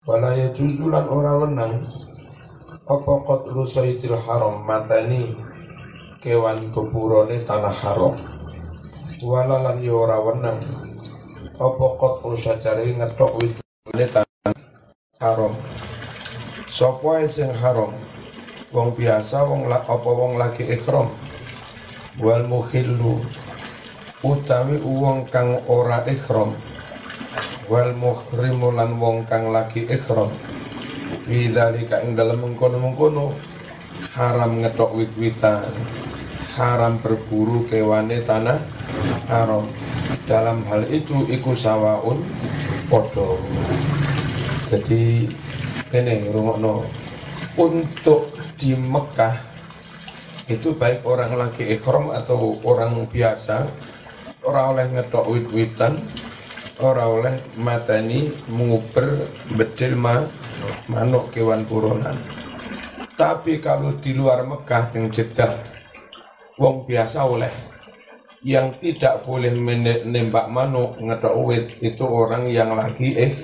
Wala yajuzulan ora wenang apa qatlu sayyidil haram matani kewan beburone tanah haram. Wala lan ya ora wenang apa qatlu sajari ngetok witune tanah haram. Sapa sing haram? Wong biasa wong la, apa wong lagi ikhram. Wal mukhillu utawi wong kang ora ikhram wal muhrimu lan wong kang lagi ikhram. Fi dzalika ing dalem mengkono-mengkono haram ngetok wit-witan haram berburu kewane tanah haram. Dalam hal itu iku sawaun podo jadi ini rungokno untuk di Mekah itu baik orang lagi ikhram atau orang biasa orang oleh ngetok wit-witan ora oleh matani nguber bedil ma manuk kewan buronan. Tapi kalau di luar Mekah yang Jeddah wong biasa oleh yang tidak boleh menembak manuk ngetok wit itu orang yang lagi eh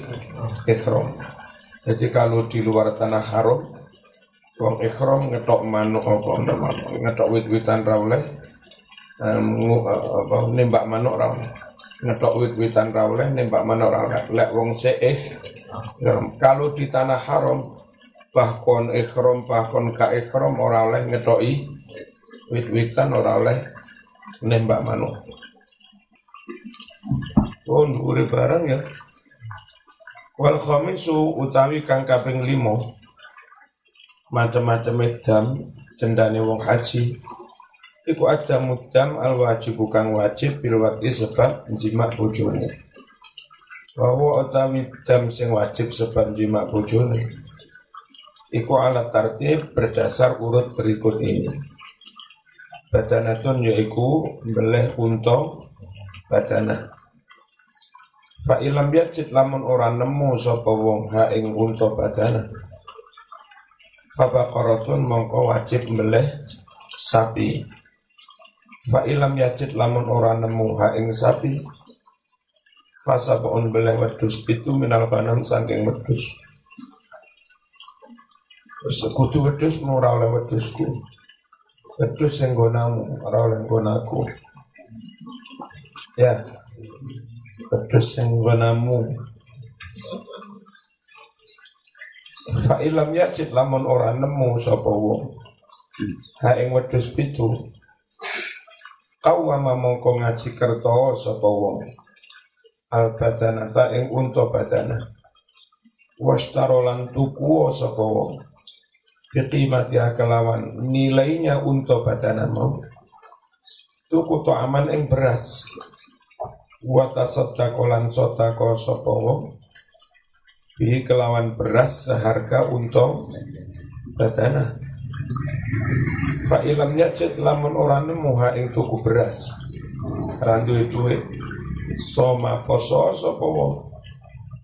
ikhram. Jadi kalau di luar tanah haram wong ikhram ngetok manuk apa ngetok wit-witan ra oleh um, apa nembak manuk ra oleh ngetok wit-witan ra oleh nembak oleh. Lek wong seih kalau di tanah haram bahkan ikhram bahkan ka ikhram ora oleh ngetoki wit-witan ora oleh nembak manuk. Oh, nuri barang ya. Wal khamisu utawi kang kaping limo macam-macam edam cendane wong haji iku ada mudam al wajib bukan wajib bil sebab jima bojone bahwa utawi dam sing wajib sebab jima bojone iku alat tertib berdasar urut berikut ini. Badanatun yaiku beleh unta badana Fa ilam yajid lamun ora nemu sapa wong ha ing unta badana baqaratun mongko wajib beleh sapi Fa ilam yajid lamun ora nemu ha ing sapi Fasa baun beleh wedus itu minal kanam saking wedus Sekutu wedus ora oleh wedusku Wedus yang gonamu ora oleh gonaku Ya Wedus yang gonamu Fa ilam yajid lamun ora nemu sapa wong. Ha ing wedus pitu Kawama mongko ngaji kerto sapa wong. Al badanata ing unta badana wastarolan tuku sapa wong. Biqimati kelawan nilainya unta badana mau. Tuku to aman ing beras. Wa tasaddaqolan sodako sapa wong. Bi kelawan beras seharga unta badana Pak ilam yajid lamun orang nemu ha ing tuku beras. Randu duwe soma poso sapa wong.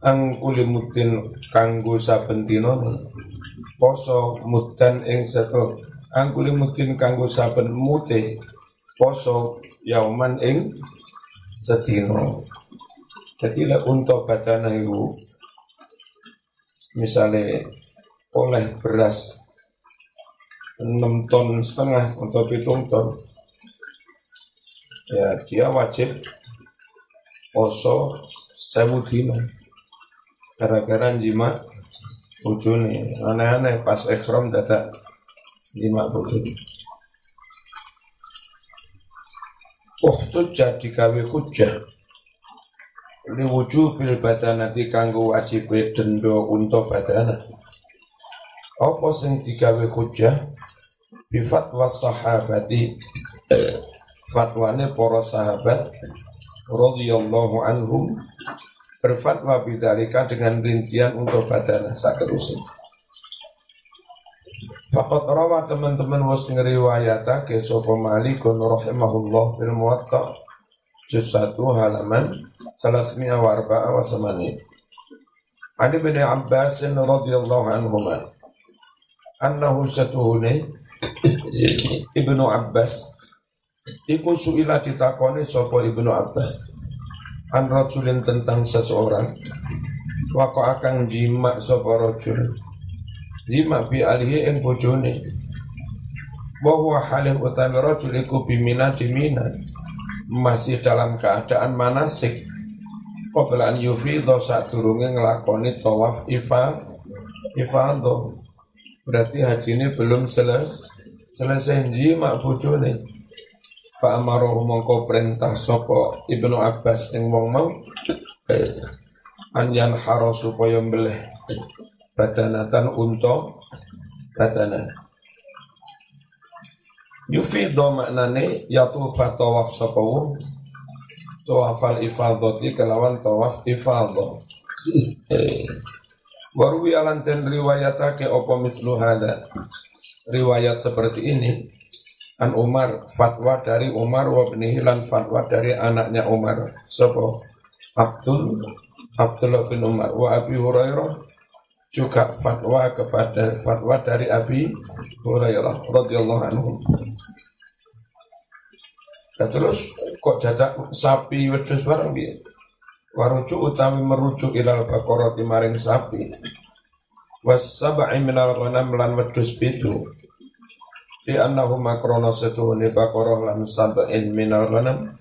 Angkuli mutin kanggo saben dina poso mudan ing seto angkuli mutin kanggo saben mute poso yauman ing sedina. Jadi lah untuk badana itu misalnya oleh beras 6 ton setengah atau pitung ton. Ya dia wajib poso sewu dino gara-gara jima bojone. Aneh-aneh pas ikhram dadak jima bojone. Tuh jadi gawe hujah Li wujud bil badanati kanggo wajib dendo untuk badana Apa sing digawe hujah bifatwa sahabati. Fatwane para sahabat radhiyallahu anhum berfatwa bidzalika dengan rincian untuk badana saterusnya Fakat rawa teman-teman was ngeriwayata ke sopo malikun rahimahullah fil muwatta juz 1 halaman salasmi'a wa arba'a wa samani Adi bin Abbas radhiyallahu anhuma annahu satuhune Ibnu Abbas. Iku suila ditakoni sopo Ibnu Abbas. An tentang seseorang. Wako akan jima sapa rajul. Jima bi alihi ing bojone. Bahwa halih utawi rajul iku bimina dimina masih dalam keadaan manasik. Qabla an yufidho saat turunnya ngelakoni tawaf ifa ifadho Berarti haji ini belum selesai selesai jima bojone Fa amarohu mongko perintah sopo Ibnu Abbas yang wong mau Anjan haro supaya mbeleh Badanatan unto Badanan. Yufidho maknane Yatufa tawaf sopo wong? Tawafal ifadati kelawan tawaf ifadah Warwi alan ten riwayatake opo mislu hada riwayat seperti ini. An Umar fatwa dari Umar wa lan fatwa dari anaknya Umar. Sopo? Abdul Abdullah bin Umar. Wa Abi Hurairah juga fatwa kepada fatwa dari Abi Hurairah radhiyallahu anhu. Nah, terus kok jadak sapi wedus barang dia? Warucu utami merujuk ilal bakoro maring sapi. Was sab'i minal ghanam lan wedus pitu. Di annahu makrono setuhuni bakoro lan sab'in minal ghanam.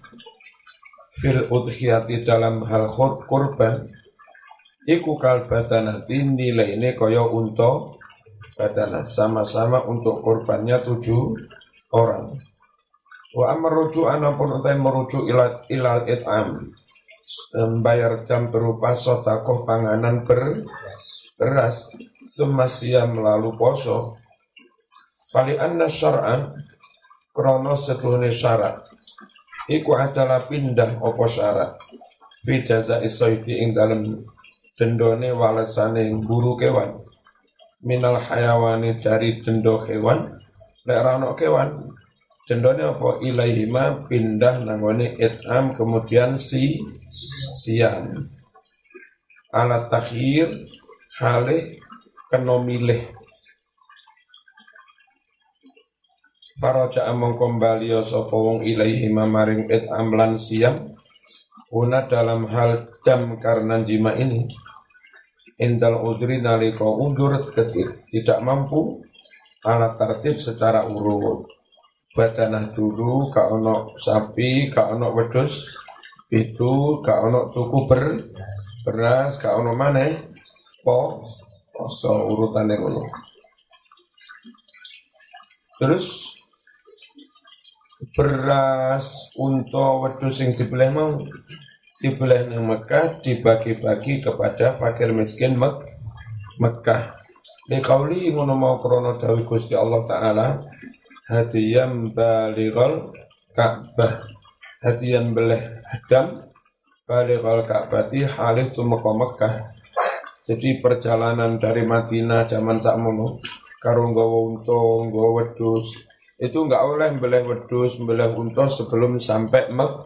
Fil udhiyati dalam hal khur kurban. Iku kal badanati nilai ini kaya untuk badana. Sama-sama untuk kurbannya tujuh orang. Wa amar rujuk anapun utai merujuk ilal, ilal it'am Membayar jam berupa sotakoh panganan ber, beras Semasiam lalu poso. Fali anna syar'a Krono setuhni syarat. Iku adalah pindah opo syarat. Fi jaza isoiti ing dalam dendone walasane buru kewan. Minal hayawani dari dendo kewan. Lek rano kewan Cendone apa? Ilaihima pindah nangone it'am kemudian si siam. Alat takhir halih kena milih. Faraja among kembali sapa wong ilaihima maring it'am lan siam. Una dalam hal jam karena jima ini Indal udri nalika undur ketir tidak mampu alat tertib secara urut badanah dulu gak ono sapi gak ono wedus itu gak ono tuku ber beras gak ono mana po poso urutannya ngono terus beras untuk wedus yang dibelah mau dibelah nang Mekah dibagi-bagi kepada fakir miskin Mek Mekah. Dikauli ngono mau krono dawi Gusti Allah taala hadiyan balighal Ka'bah. Hadiyan beleh hadam balighal Ka'bati halih tumeka Mekah jadi perjalanan dari Madinah zaman sakmono karo nggawa unta nggawa wedhus itu enggak oleh beleh wedhus beleh unta sebelum sampai Mek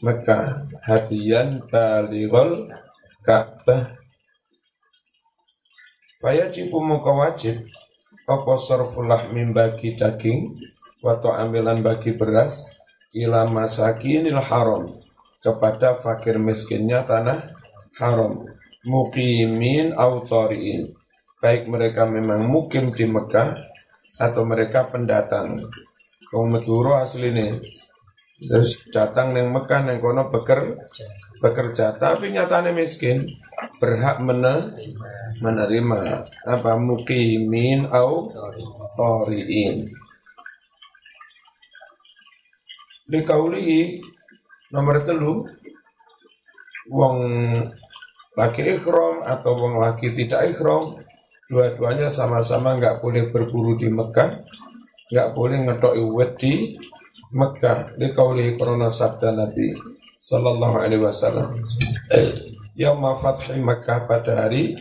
Mekah. Hadiyan balighal Ka'bah. Fayajibu muka wajib apa sarfulah bagi daging atau ambilan bagi beras ila masakinil haram kepada fakir miskinnya tanah haram mukimin autoriin baik mereka memang mukim di Mekah atau mereka pendatang. Wong Madura asli ini terus datang neng Mekah neng kono beker bekerja. Tapi nyatanya miskin berhak mene, menerima. Apa mukimin au toriin. Dikauli nomor telu wong laki ikhram atau wong laki tidak ikhram dua-duanya sama-sama nggak boleh berburu di Mekah nggak boleh ngedok iwet di Mekah. Dikauli korona sabda Nabi Sallallahu Alaihi Wasallam. Yaum Fathi Makkah pada hari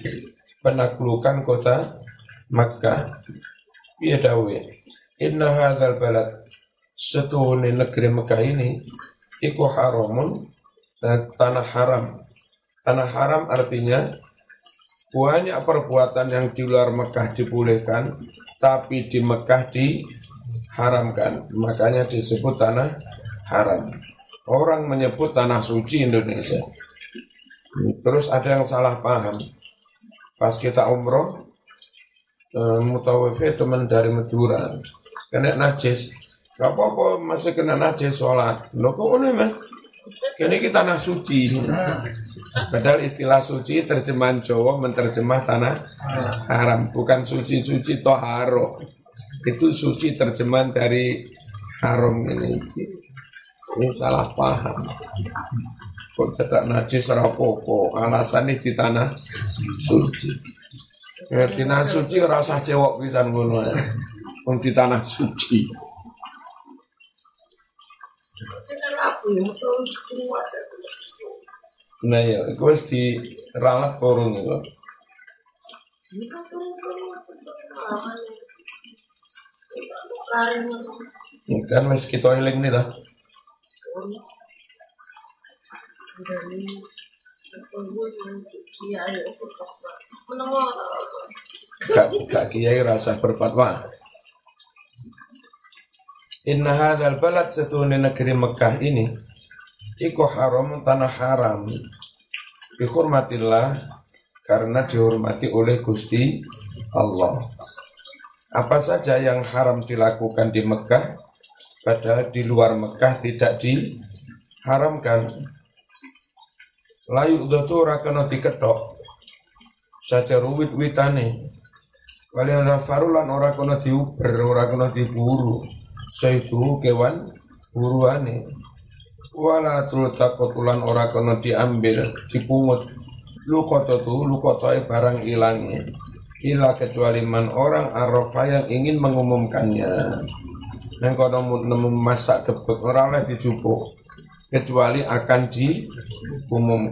penaklukan kota Makkah Iya dawe. Inna hadzal balad Setuhuni negeri Makkah ini Iku haramun Tanah haram Tanah haram artinya Banyak perbuatan yang di luar Mekah dibolehkan Tapi di Mekah diharamkan Makanya disebut tanah haram Orang menyebut tanah suci Indonesia. Terus ada yang salah paham. Pas kita umroh, eh, mutawafi teman dari Madura, kena najis. Gak apa-apa masih kena najis sholat. Loh kok mas? Ini kita tanah suci. Padahal istilah suci terjemahan Jawa menerjemah tanah haram. Bukan suci-suci toharo. Itu suci terjemahan dari haram ini. Ini salah paham. Kok cetak najis rapopo. Alasan ini di tanah suci. Di tanah suci rasa cewek pisan ngono. Di tanah suci. Nah ya, itu harus diralat korun itu. Kan wis kita eling nih dah. Gak, gak kiai rasa berfatwa. Inna hadzal balad setune negeri Mekah ini iku haram tanah haram dihormatillah karena dihormati oleh Gusti Allah. Apa saja yang haram dilakukan di Mekah padahal di luar Mekah tidak diharamkan. Layu dotu ora kena diketok. Saja ruwit witane. Walian farulan ora kena diuber, ora kena diburu saitu kewan buruane. Wala takotulan ora kono diambil dipungut. Lukoto tu lukotoy barang ilangnya ila kecuali man orang arafa yang ingin mengumumkannya. Dan kalau nemu masak kebek orang oleh dijupuk. Kecuali akan diumumkan.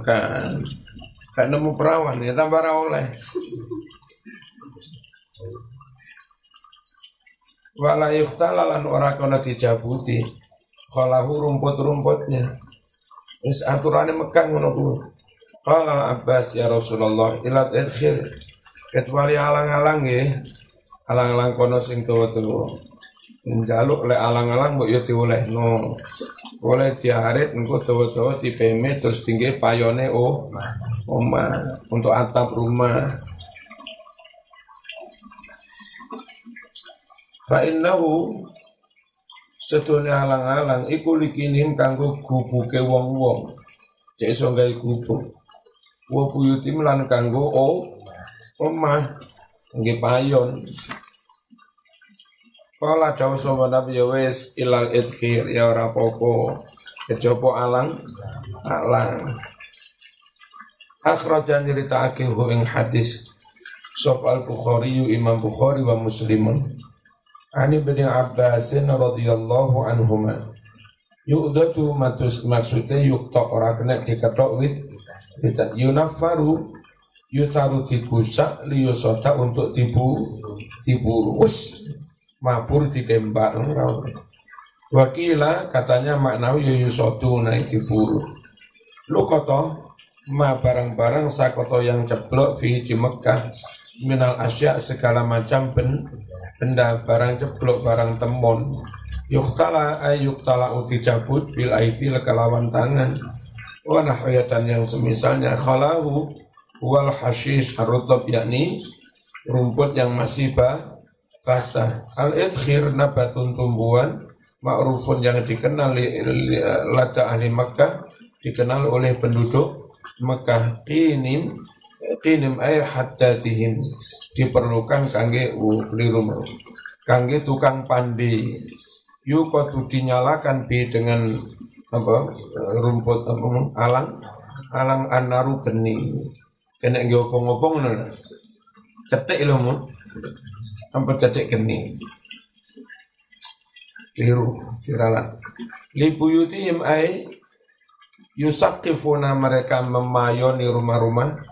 Kayak nemu perawan ya tambah oleh wala yuftala lan ora kena dijabuti. Khalahu rumput-rumputnya. Wis aturane Mekah ngono kuwi. Qala Abbas ya Rasulullah ila tadkhir kecuali alang-alang nggih. Alang-alang kono sing tuwa-tuwa njaluk le alang-alang mbok yo diolehno. Boleh diarit engko tuwa-tuwa dipeme terus tinggi payone oh omah. Untuk atap rumah Fa innahu sedunia alang-alang iku likinim kanggo gubuke wong-wong. Cek iso gawe gubuk. Wa buyutim lan kanggo oh omah nggih payon. Kala jauh sapa Nabi ya wis ilal idkhir ya ora apa-apa. Kejaba alang alang. Akhrajan nyeritakake ing hadis Sop al-Bukhari Imam Bukhari wa Muslimun Ani bin Abbas radhiyallahu anhuma. Yu'datu matus maksudnya yukta ora kena diketok wit witan yunafaru yusaru digusak liyusota untuk tibu tibu us mabur ditembak Wakila katanya maknawi yusotu naik diburu. Lu koto ma barang-barang sakoto yang ceplok fi di Mekah minal asya segala macam ben benda barang ceplok barang temon yuktala ay yuktala uti cabut bil aiti lekalawan tangan. Wa nahwiyatan yang semisalnya khalahu wal hashish arutop yakni rumput yang masih ba basah. Al idkhir nabatun tumbuhan ma'rufun yang dikenal lada ahli Makkah dikenal oleh penduduk Makkah. Qinim qinim ay haddatihim diperlukan kangge rumah kangge tukang pandi. Yuk kudu dinyalakan bi dengan apa rumput apa alang alang anaru geni. Kena ngopong-ngopong ngono cetek lho mu apa cetek geni. Keliru siralat li buyutihim ay yusakifuna mereka memayoni rumah-rumah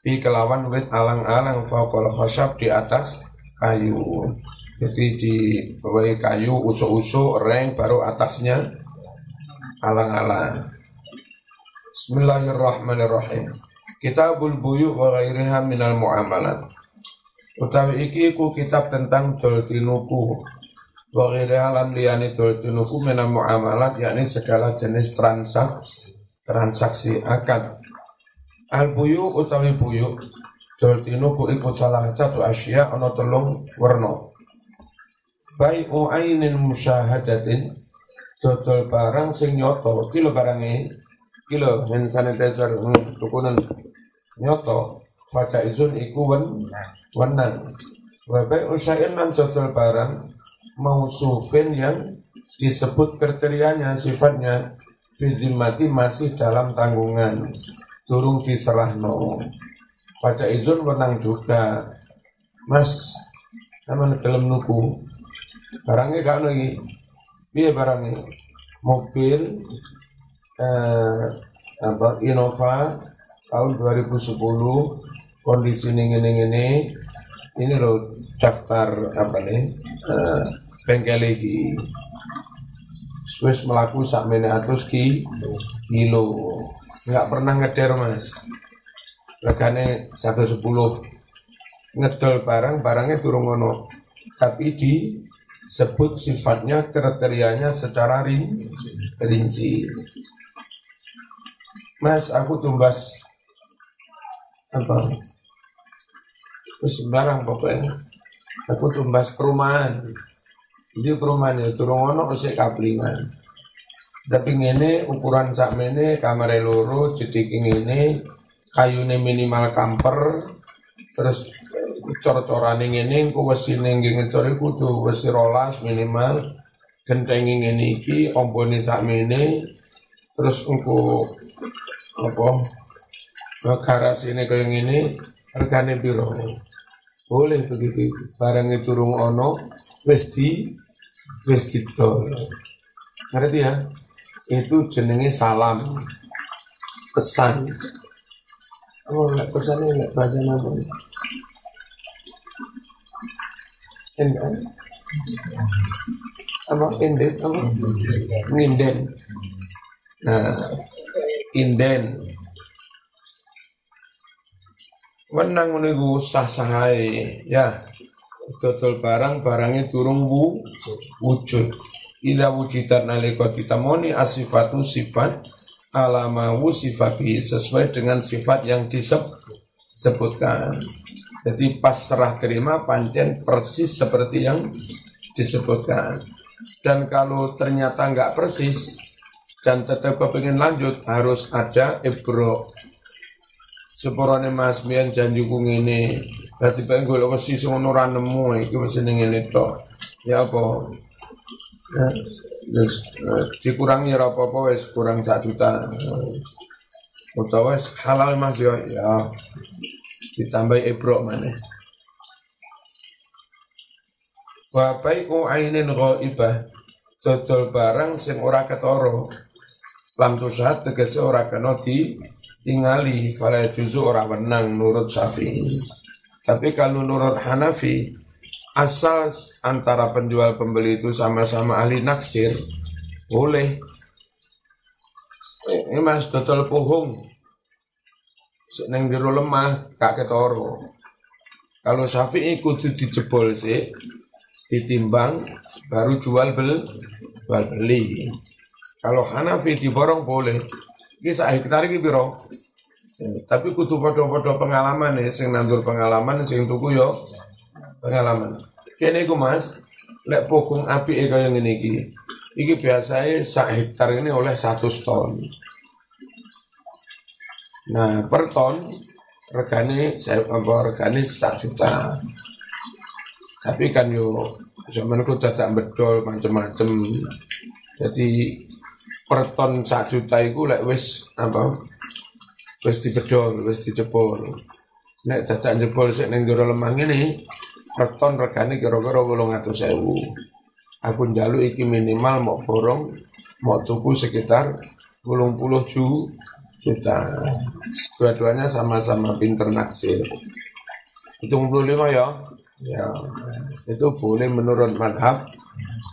Bi kelawan wit alang-alang fakol khosab di atas kayu. Jadi di bawah kayu usuk-usuk reng baru atasnya alang-alang. Bismillahirrahmanirrahim. Kitabul buyu wa ghairiha minal muamalat. Utawi iki ku kitab tentang dol tinuku wa ghairiha lan liyani dol tinuku minal muamalat yakni segala jenis transaksi transaksi akad al buyu utawi buyu dol tinuku iku salah satu asya ana telung werna. Bai'u ainin musyahadatin dodol barang sing nyoto kilo barange kilo hand sanitizer hmm, tukunan nyoto faca izun iku wen wenang. Wa bai'u syai'in lan dodol barang mausufin yang disebut kriterianya sifatnya fizimati masih dalam tanggungan turung diserah no. Baca izun menang juga. Mas sama dalam nuku barangnya gak lagi dia barangnya. Mobil eh, apa Innova tahun 2010 kondisi ini ini ini ini loh daftar apa nih? Eh, bengkel lagi Swiss melaku sak atus ki kilo nggak pernah ngeder mas. Regane sepuluh. Ngedol barang barangnya turun ngono. Tapi disebut sifatnya kriterianya secara rinci. Mas aku tumbas. Apa? Sembarang pokoknya. Aku tumbas perumahan. Jadi perumahan itu turun ngono usik kaplingan tapi ini ukuran sak ini kamar loro jadi ini kayune minimal kamper terus cor-corane ngene engko wesi ning ngecor iku kudu wesi rolas minimal gentengi ngene iki ompone sakmene terus engko apa garas ini kaya ngene regane piro? Boleh begitu barangnya turung ono wis di wis didol. Ngerti ya itu jenenge salam pesan oh nggak pesan ini nggak baca nama Enggak. Apa inden? Apa? Nginden. Nah, inden. Menang menunggu sah sahai ya. Total barang barangnya turun wujud ila wujidat nalika ditemoni asifatu sifat alama sifati sesuai dengan sifat yang disebutkan. Jadi pas serah terima pancen persis seperti yang disebutkan. Dan kalau ternyata nggak persis dan tetap kepingin lanjut harus ada ibro. Seporone Mas Mian janji kung ini, berarti pengen gue wesi semono nemu iki wis ning ngene Ya apa? Terus eh, dikurangi ya apa-apa wis kurang sak juta. Utawa wis halal Mas ya, ya ditambah ibro mana. Wa bai'u ainin ghaibah dodol barang sing ora ketara. Lam tusat tegese ora kena di tingali fala juzu ora wenang nurut Syafi'i. Tapi kalau nurut Hanafi asal antara penjual pembeli itu sama-sama ahli naksir boleh. Ini mas total pohong seneng biru lemah kak ketoro. Kalau Syafi'i kudu dijebol sih ditimbang baru jual beli jual beli. Kalau Hanafi diborong boleh. Ini saya hektar ini biro tapi kudu podo-podo pengalaman nih sing nandur pengalaman sing tuku yo pengalaman. Kene iku Mas, lek pokong api kaya ngene iki. Iki biasanya sak hektar ini oleh satu ton. Nah, per ton regane saya apa regane sak juta. Tapi kan yo ku cacat bedol macam-macam. Jadi per ton sak juta itu lek wis apa wis dibedol, wis dicepol. Nek cacat jebol sik ning jero lemah ngene, Reton regane kira-kira 800.000. Aku njaluk iki minimal mau borong mau tuku sekitar 80 juta. Dua-duanya sama-sama pinter naksir. Hitung 25 ya. Ya, itu boleh menurut madhab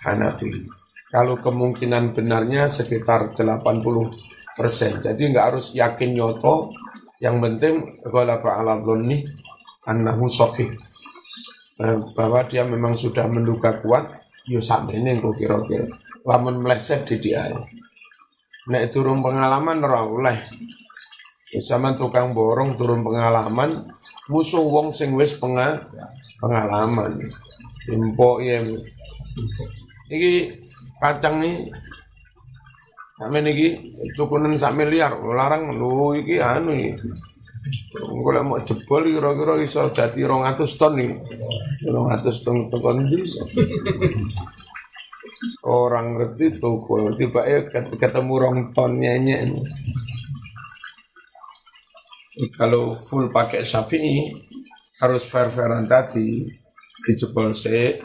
Hanafi. Kalau kemungkinan benarnya sekitar 80 persen. Jadi nggak harus yakin nyoto. Yang penting kalau ala nih annahu sahih. Eh, bahwa dia memang sudah menduga kuat, yo ini kok kira-kira. Lamun meleset di dia. Nek turun pengalaman ora oleh. Zaman tukang borong turun pengalaman, musuh wong sing wis pengalaman. Impok ya. Iki kacang nih Sampe niki tukunen sak miliar, larang lho iki anu iki. Golek mau jebol kira-kira iso dadi 200 ton iki. 200 ton tekon bisa. Orang ngerti tuku, tiba ya ketemu rong ton nyenyek. Kalau full pakai Syafi'i harus fair-fairan tadi dijebol sih.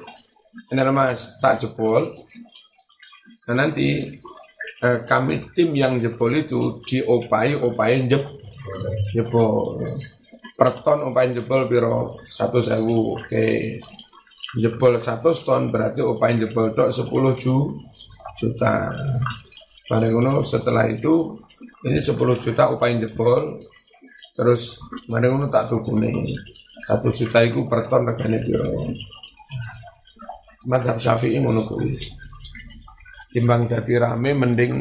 Ini mas, tak jebol. Nah nanti eh, kami tim yang jebol itu diopai opai jeb jebol per ton opai jebol biro satu sewu. Oke. Jebol satu ton berarti opai jebol dok sepuluh ju, juta. Bareng setelah itu ini 10 juta opai jebol terus bareng tak nih satu juta itu per ton regane biro Mazhab Syafi'i ngono timbang dadi rame mending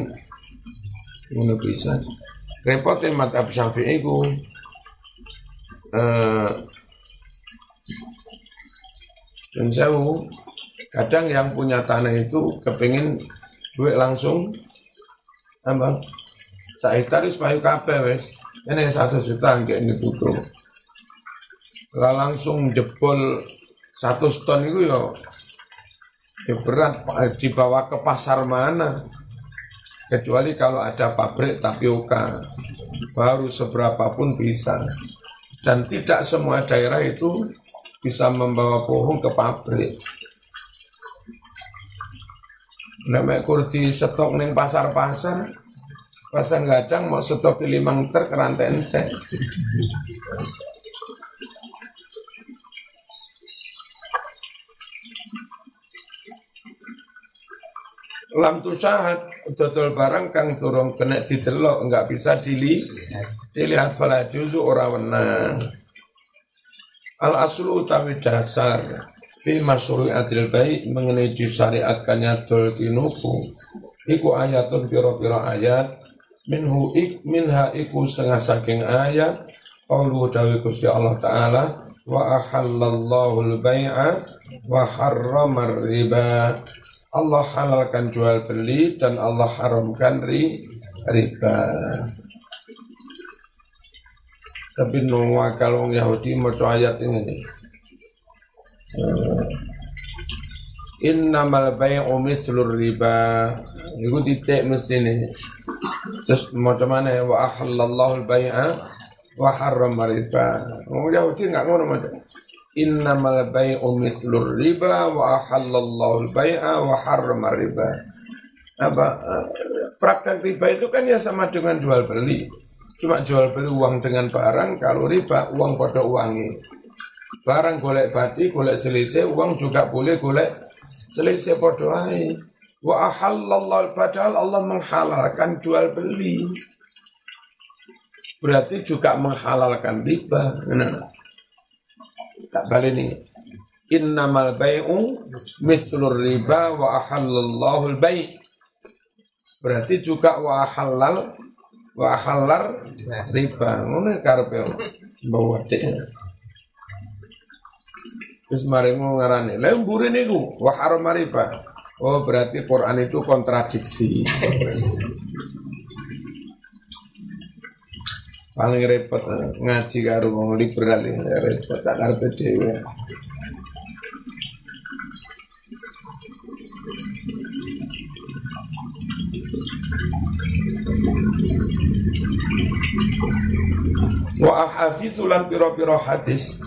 ngono bisa repote madhab syafi'i ku eh dan jauh kadang yang punya tanah itu kepingin duit langsung apa? Saya taris payu kabeh wes. Ini satu juta kayak gitu tuh lah langsung jebol satu ton itu ya ya berat dibawa ke pasar mana kecuali kalau ada pabrik tapioka. Baru seberapa pun bisa. Dan tidak semua daerah itu bisa membawa pohon ke pabrik. Namanya kurdi stok neng pasar-pasar pasar gadang mau stok di limang ter kerantai lam tusahat dodol barang kang turun kena didelok enggak bisa dili dilihat fala juzu ora wenang. Al aslu utawi dasar fi adil baik mengenai disyariatkannya dol tinuku iku ayatun piro-piro ayat minhu ik minha iku setengah saking ayat qaulu dawi Gusti Allah taala wa ahallallahu al-bai'a wa harrama riba Allah halalkan jual beli dan Allah haramkan ri, riba. Tapi nungwa kalau Yahudi mau ayat ini nih. Uh, Innamal bay'u mithlur riba. Iku titik mesti nih. Terus macam mana ya? Wa ahallallahu al-bay'a wa harrama riba. Yahudi enggak ngono macam innamal bai'u mithlur riba wa ahallallahu al-bai'a wa harrama riba. Apa praktek riba itu kan ya sama dengan jual beli. Cuma jual beli uang dengan barang, kalau riba uang pada uangi. Barang golek bati, golek selisih, uang juga boleh golek selisih pada Wa ahallallahu padahal Allah menghalalkan jual beli. Berarti juga menghalalkan riba. Nah, tak baleni innamal bai'u mithlur riba wa ahallallahu al-bai' berarti juga wa halal wa halal riba. Ngono karepe? Bawa Terus mari ngarani, lha mburi niku wa haram riba. Oh berarti Quran itu kontradiksi. Paling repot ngaji karo wong liberal ya repot tak karepe dhewe. Wa ahaditsu lan pira-pira hadis.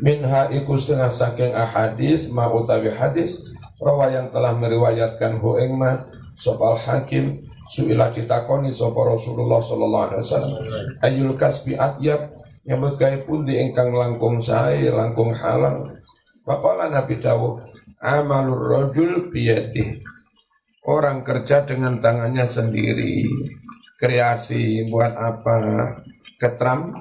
Minha iku setengah saking ahadis ma utawi hadis rawa yang telah meriwayatkan hu ing ma sopal hakim Su'ilah ditakoni sapa Rasulullah sallallahu alaihi wasallam. Ayul kasbi atyab nyambut gawe pundi ingkang langkung sae langkung halal. Faqala Nabi dawuh amalur rajul biyadi orang kerja dengan tangannya sendiri. Kreasi buat apa? Ketram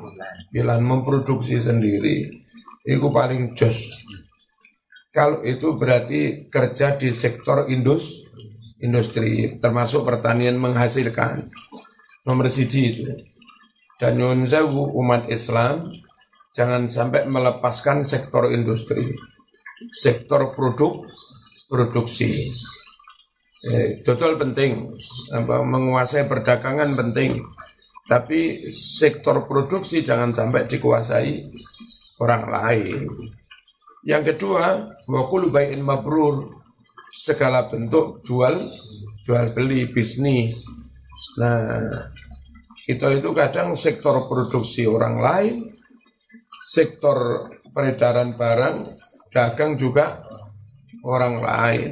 bilang memproduksi sendiri. Itu paling jos. Kalau itu berarti kerja di sektor industri industri termasuk pertanian menghasilkan nomor siji itu Dan nyun umat Islam jangan sampai melepaskan sektor industri, sektor produk, produksi. Eh, total penting, menguasai perdagangan penting, tapi sektor produksi jangan sampai dikuasai orang lain. Yang kedua, wakul bayin mabrur, segala bentuk jual jual beli bisnis. Nah, kita itu kadang sektor produksi orang lain, sektor peredaran barang, dagang juga orang lain.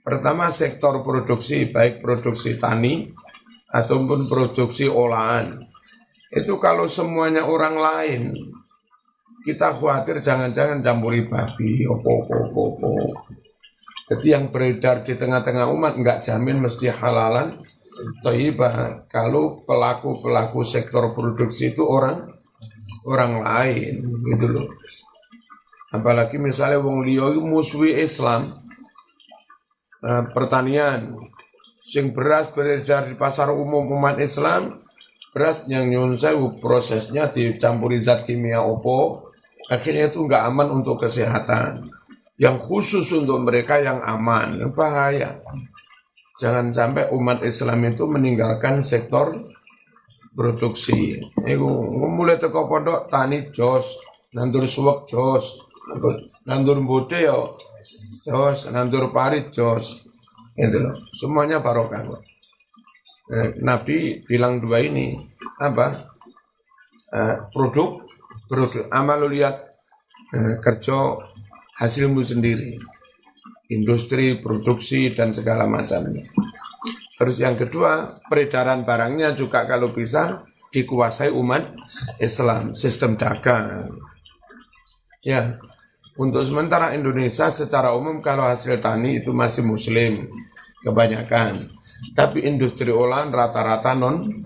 Pertama sektor produksi, baik produksi tani ataupun produksi olahan. Itu kalau semuanya orang lain, kita khawatir jangan-jangan campuri babi, opo, opo, opo. Jadi yang beredar di tengah-tengah umat nggak jamin mesti halalan, Toibah kalau pelaku-pelaku sektor produksi itu orang orang lain gitu loh. Apalagi misalnya wong liya musuhi Islam. Nah, pertanian sing beras beredar di pasar umum umat Islam beras yang nyun prosesnya dicampuri zat kimia opo akhirnya itu nggak aman untuk kesehatan yang khusus untuk mereka yang aman bahaya Jangan sampai umat Islam itu meninggalkan sektor produksi. Iku mulai teko pondok tani jos, nandur suwek jos, nandur bude yo jos, nandur parit jos. Itu loh. Semuanya barokah. Eh, Nabi bilang dua ini apa? Eh, produk, produk. Amal lihat eh, kerja hasilmu sendiri industri, produksi, dan segala macamnya. Terus yang kedua, peredaran barangnya juga kalau bisa dikuasai umat Islam, sistem dagang. Ya, untuk sementara Indonesia secara umum kalau hasil tani itu masih muslim kebanyakan. Tapi industri olahan rata-rata non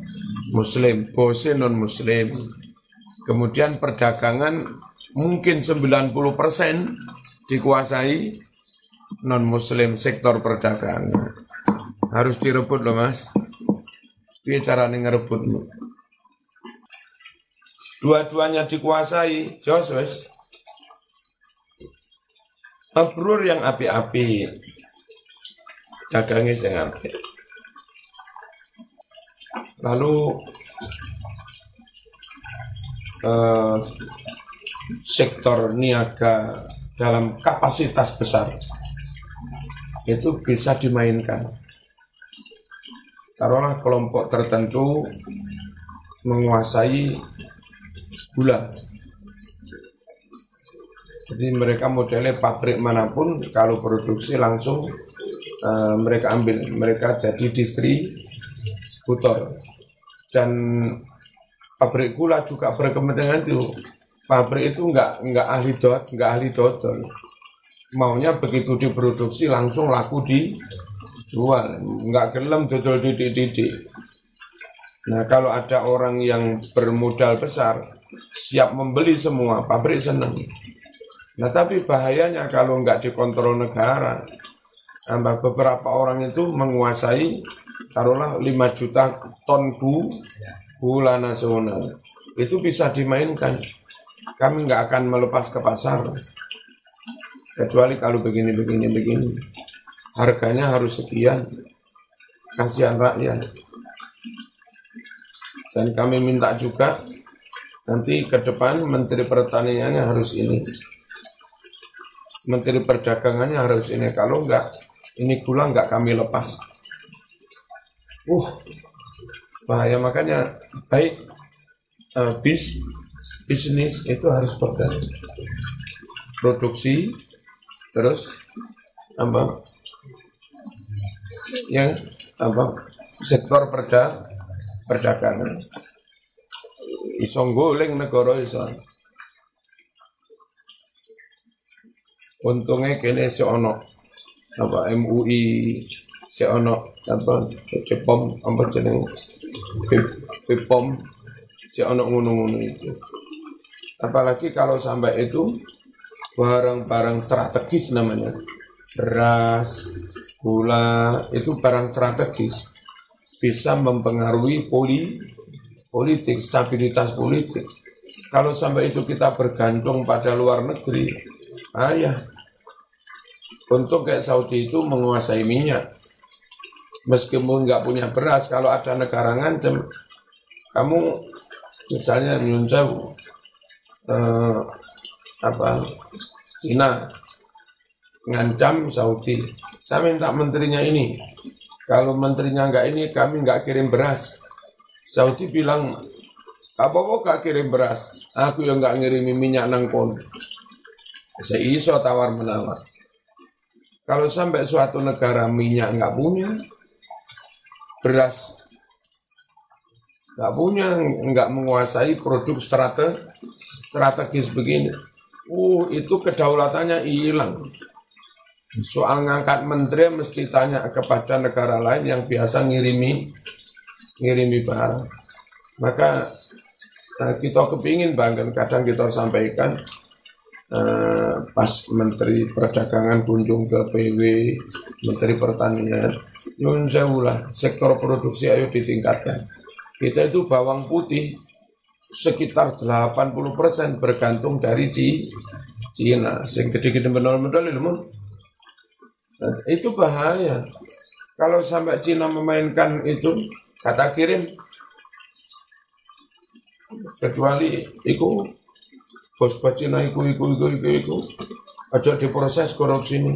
muslim, bose non muslim. Kemudian perdagangan mungkin 90% dikuasai non muslim sektor perdagangan. Harus direbut loh mas. Biar caranya ngerebut dua-duanya dikuasai jos wes. Mabrur yang api-api. Dagangnya saya api lalu eh, sektor niaga dalam kapasitas besar itu bisa dimainkan. Taruhlah kelompok tertentu menguasai gula. Jadi mereka modelnya pabrik mana pun kalau produksi langsung uh, mereka ambil, mereka jadi distributor. Dan pabrik gula juga berkepentingan itu. Pabrik itu enggak enggak ahli dot, enggak ahli dodol. Maunya begitu diproduksi langsung laku dijual nggak gelem dodol didik-didik. Nah kalau ada orang yang bermodal besar siap membeli semua pabrik senang nah tapi bahayanya kalau nggak dikontrol negara. Tambah beberapa orang itu menguasai taruhlah 5 juta ton bu gula nasional itu bisa dimainkan kami nggak akan melepas ke pasar Kecuali kalau begini, begini, begini. Harganya harus sekian. Kasihan rakyat. Dan kami minta juga nanti ke depan Menteri Pertaniannya harus ini. Menteri Perdagangannya harus ini. Kalau enggak, ini gula enggak kami lepas. Uh, bahaya makanya baik uh, bis bisnis itu harus pegang. Produksi terus apa? Yang apa? Sektor perda perdagangan. Iso goleng negara iso. Untungnya kene si ono apa MUI si ono apa Bepom apa jeneng? Bepom si ono ngono-ngono itu apalagi kalau sampai itu barang-barang strategis namanya. Beras, gula, itu barang strategis. Bisa mempengaruhi poli, politik, stabilitas politik. Kalau sampai itu kita bergantung pada luar negeri, ayah. Untuk kayak Saudi itu menguasai minyak. Meskipun nggak punya beras, kalau ada negara ngancem, kamu misalnya nyun eh, apa Cina ngancam Saudi. Saya minta menterinya ini. Kalau menterinya nggak ini, kami nggak kirim beras. Saudi bilang, apa kok gak kirim beras? Aku yang nggak ngirimi minyak nang kon. Seiso tawar menawar. Kalau sampai suatu negara minyak nggak punya, beras nggak punya, nggak menguasai produk strate, strategis begini. Uh, itu kedaulatannya hilang. Soal ngangkat menteri mesti tanya kepada negara lain yang biasa ngirimi ngirimi barang. Maka nah, kita kepingin bahkan kadang kita sampaikan uh, pas Menteri Perdagangan kunjung ke PW, Menteri Pertanian, nyun lah sektor produksi ayo ditingkatkan. Kita itu bawang putih sekitar 80% bergantung dari Cina. Sing gede-gede benar-benar Nah, itu bahaya. Kalau sampai Cina memainkan itu, kata kirim, kecuali itu bos bos Cina itu, itu, itu, itu, itu, aja diproses korupsi ini.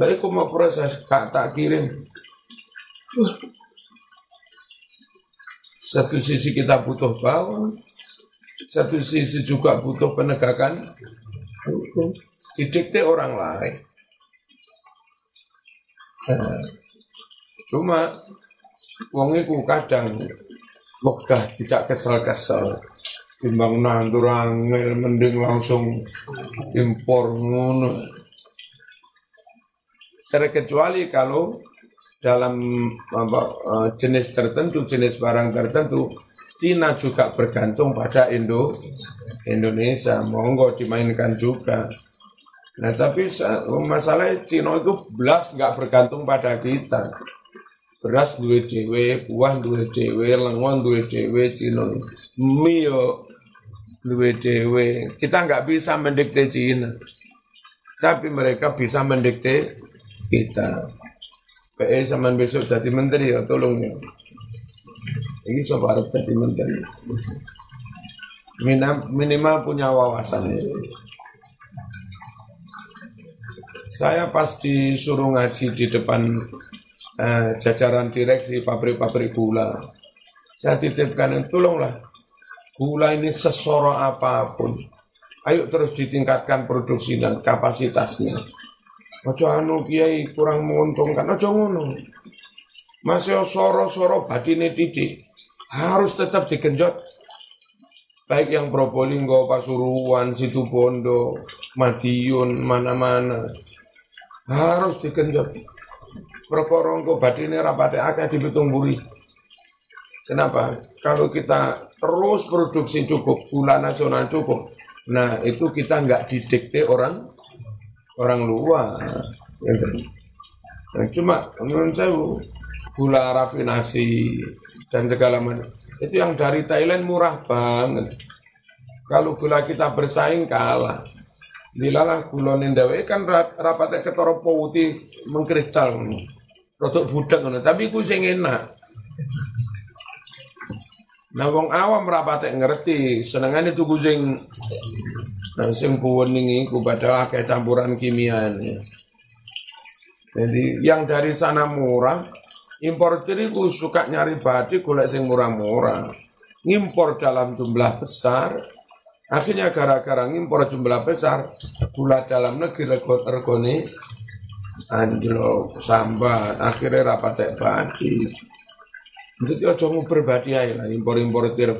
Lah itu mau proses, kata kirim. Satu sisi kita butuh bawang, satu sisi juga butuh penegakan hukum. Didikte orang lain. Cuma wong iku kadang megah tidak kesel-kesel. Timbang nandur angel mending langsung impor ngono. Terkecuali kalau dalam apa, eh, jenis tertentu, jenis barang tertentu, Cina juga bergantung pada Indo Indonesia. Monggo dimainkan juga. Nah tapi masalah Cina itu belas nggak bergantung pada kita. Beras dua dewe, buah dua dewe, lengon dua dewe, Cina. Mie yo dua dewe. Kita nggak bisa mendikte Cina. Tapi mereka bisa mendikte kita. PE sama besok jadi menteri ya, tolong ya. Ini coba jadi menteri. Minimal punya wawasan ya. Saya pas disuruh ngaji di depan eh, jajaran direksi pabrik-pabrik gula, saya titipkan, tolonglah, gula ini sesoro apa pun, ayo terus ditingkatkan produksi dan kapasitasnya. Ojo anu kiai kurang menguntungkan, ojo ngono. Masih soro-soro batine titik harus tetap digenjot baik yang Probolinggo, Pasuruan, Situbondo, Madiun, mana-mana harus digenjot. Perkara engko badine rapate akeh dipitung buri. Kenapa? Kalau kita terus produksi cukup, gula nasional cukup, nah itu kita nggak didikte orang orang luar. Nah, cuma menurut saya gula rafinasi dan segala macam itu yang dari Thailand murah banget. Kalau gula kita bersaing kalah. Dilalah kulon dewe kan rapatnya ketara putih mengkristal Rotok budak tapi ku sing enak. Nah wong awam rapate ngerti, senengane tuku sing nah sing kuning iku padahal akeh campuran kimia ini. Jadi yang dari sana murah, impor ku suka nyari badi golek sing murah-murah. Ngimpor dalam jumlah besar, Akhirnya gara-gara ngimpor jumlah besar, gula dalam negeri regone anjlok sambat, akhirnya rapat badi. Jadi ojo mau berbadi aja lah, impor-impor tir.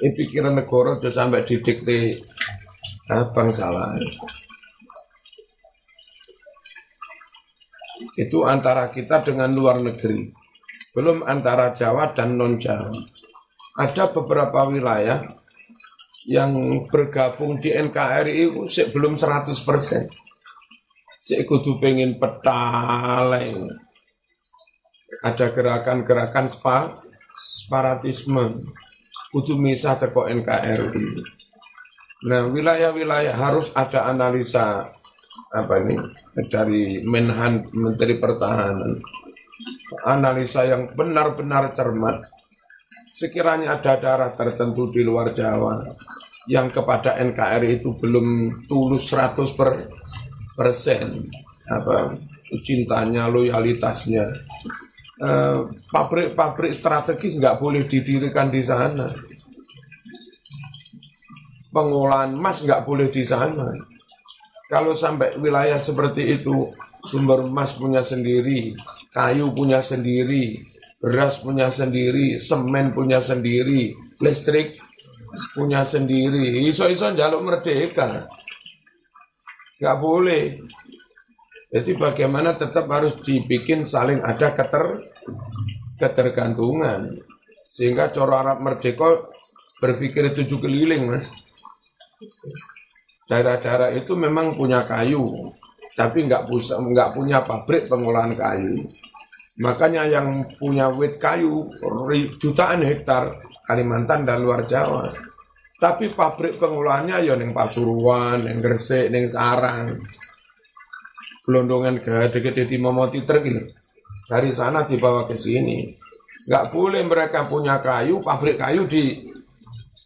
Ini pikiran negara sudah sampai didikte abang salah. Itu antara kita dengan luar negeri. Belum antara Jawa dan non Jawa. Ada beberapa wilayah yang bergabung di NKRI itu belum 100 persen. Saya kudu pengen petaleng. Ada gerakan-gerakan spa, separatisme. kudu misah teko NKRI. Nah, wilayah-wilayah harus ada analisa apa ini dari Menhan Menteri Pertahanan. Analisa yang benar-benar cermat. Sekiranya ada daerah tertentu di luar Jawa yang kepada NKRI itu belum tulus 100 per persen apa cintanya, loyalitasnya. Eh, pabrik-pabrik strategis nggak boleh didirikan di sana pengolahan emas nggak boleh di sana. Kalau sampai wilayah seperti itu, sumber emas punya sendiri, kayu punya sendiri, beras punya sendiri, semen punya sendiri, listrik punya sendiri. Iso-iso jaluk merdeka. Nggak boleh. Jadi bagaimana tetap harus dibikin saling ada keter ketergantungan. Sehingga coro Arab merdeka berpikir tujuh keliling mas. Daerah-daerah itu memang punya kayu, tapi nggak punya pabrik pengolahan kayu. Makanya yang punya wit kayu jutaan hektar Kalimantan dan luar Jawa. Tapi pabrik pengolahannya ya neng Pasuruan, neng Gresik, neng Sarang. Gelondongan gede-gede di Momoti truk ini. Dari sana dibawa ke sini. Nggak boleh mereka punya kayu, pabrik kayu di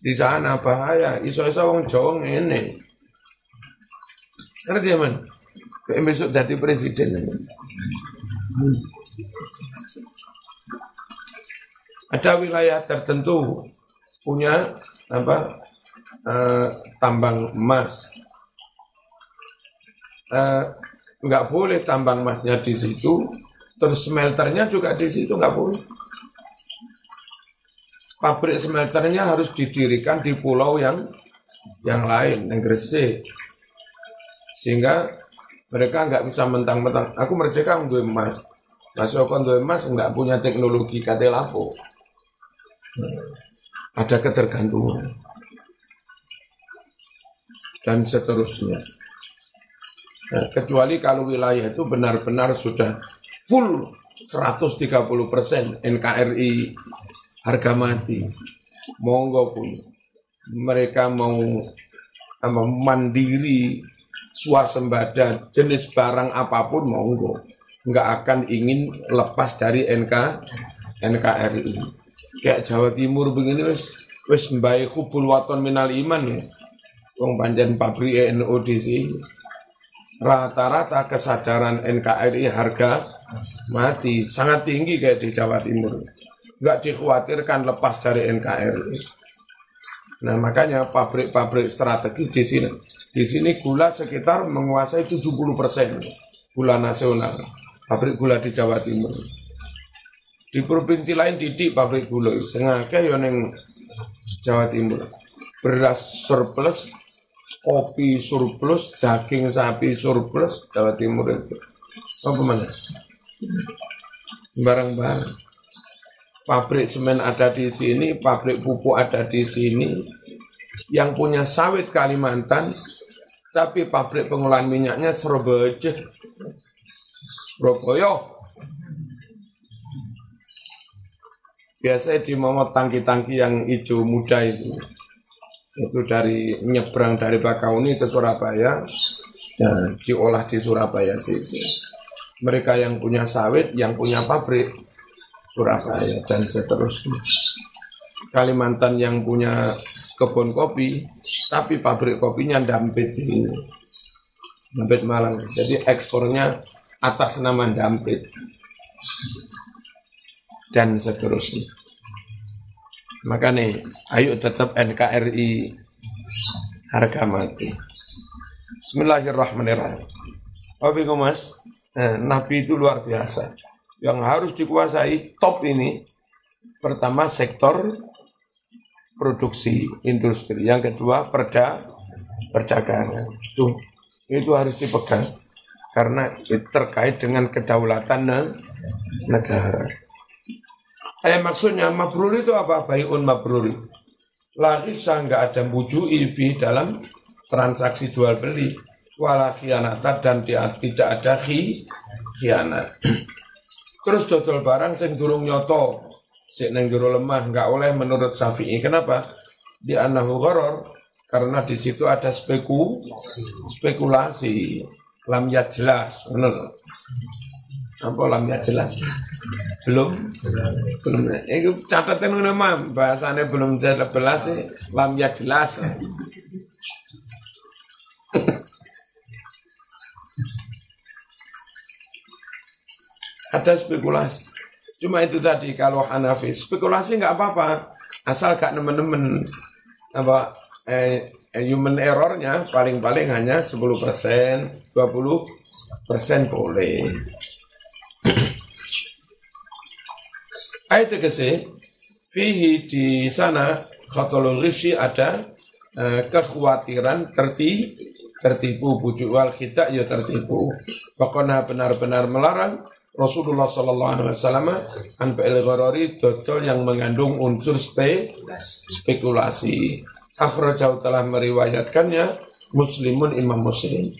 di sana bahaya iso-iso wong Jawa ngene ngerti ya Kayak besok jadi presiden ada wilayah tertentu punya apa uh, tambang emas uh, nggak boleh tambang emasnya di situ terus smelternya juga di situ nggak boleh pabrik smelternya harus didirikan di pulau yang yang lain, yang Gresik. Sehingga mereka nggak bisa mentang-mentang, aku merdeka untuk emas. Mas Yoko emas nggak punya teknologi katelapo. Ada ketergantungan. Dan seterusnya. Nah, kecuali kalau wilayah itu benar-benar sudah full 130% NKRI harga mati. Monggo pun mereka mau mandiri swasembada jenis barang apa pun monggo nggak akan ingin lepas dari NK NKRI kayak Jawa Timur begini wes wes baik kubul waton minal iman ya. Wong panjen pabrik NU di sini rata-rata kesadaran NKRI harga mati sangat tinggi kayak di Jawa Timur. Nggak dikhawatirkan lepas dari NKRI. Nah makanya pabrik-pabrik strategis di sini, di sini gula sekitar menguasai 70 persen gula nasional, pabrik gula di Jawa Timur. Di provinsi lain didik pabrik gula, sengaja yang neng Jawa Timur. Beras surplus, kopi surplus, daging sapi surplus Jawa Timur itu. Apa mana? Barang-barang pabrik semen ada di sini, pabrik pupuk ada di sini, yang punya sawit Kalimantan, tapi pabrik pengolahan minyaknya Surabaya, Surabaya. Biasanya di momot tangki-tangki yang hijau muda itu, itu dari nyebrang dari Bakauni ke Surabaya, dan diolah di Surabaya situ. Mereka yang punya sawit, yang punya pabrik, Surabaya dan seterusnya. Kalimantan yang punya kebun kopi, tapi pabrik kopinya Dampit ini. Dampit Malang. Jadi ekspornya atas nama Dampit. Dan seterusnya. Maka nih, ayo tetap NKRI harga mati. Bismillahirrahmanirrahim. Oke, Mas, nah, Nabi itu luar biasa yang harus dikuasai top ini pertama sektor produksi industri, yang kedua perda perdagangan. Itu itu harus dipegang karena terkait dengan kedaulatan negara. Eh maksudnya mabrur itu apa? Bayun mabrur. Lagi nggak ada buju IV dalam transaksi jual beli. Wala khianata dan tidak ada khi, khianat. Terus dodol barang sing durung nyoto Sik nang jero lemah nggak oleh menurut Syafi'i. Kenapa? Di anahu gharar karena di situ ada speku spekulasi lam ya jelas benar apa lam ya jelas? Belum? Belum. Itu catatan ngono mah bahasane belum jelas lam ya jelas. Ada spekulasi. Cuma itu tadi kalau Hanafi. Spekulasi nggak apa-apa. Asal gak nemen-nemen. Apa eh human errornya paling-paling hanya 10 persen, 20 persen boleh. Ayat tegese fihi di sana khatulul ada eh, kekhawatiran terti tertipu bujuk wal kita ya tertipu. Pokoknya benar-benar melarang Rasulullah Sallallahu Alaihi Wasallam anpil gharari dodol yang mengandung unsur spe, spekulasi. Akhrajau telah meriwayatkannya Muslimun Imam Muslim.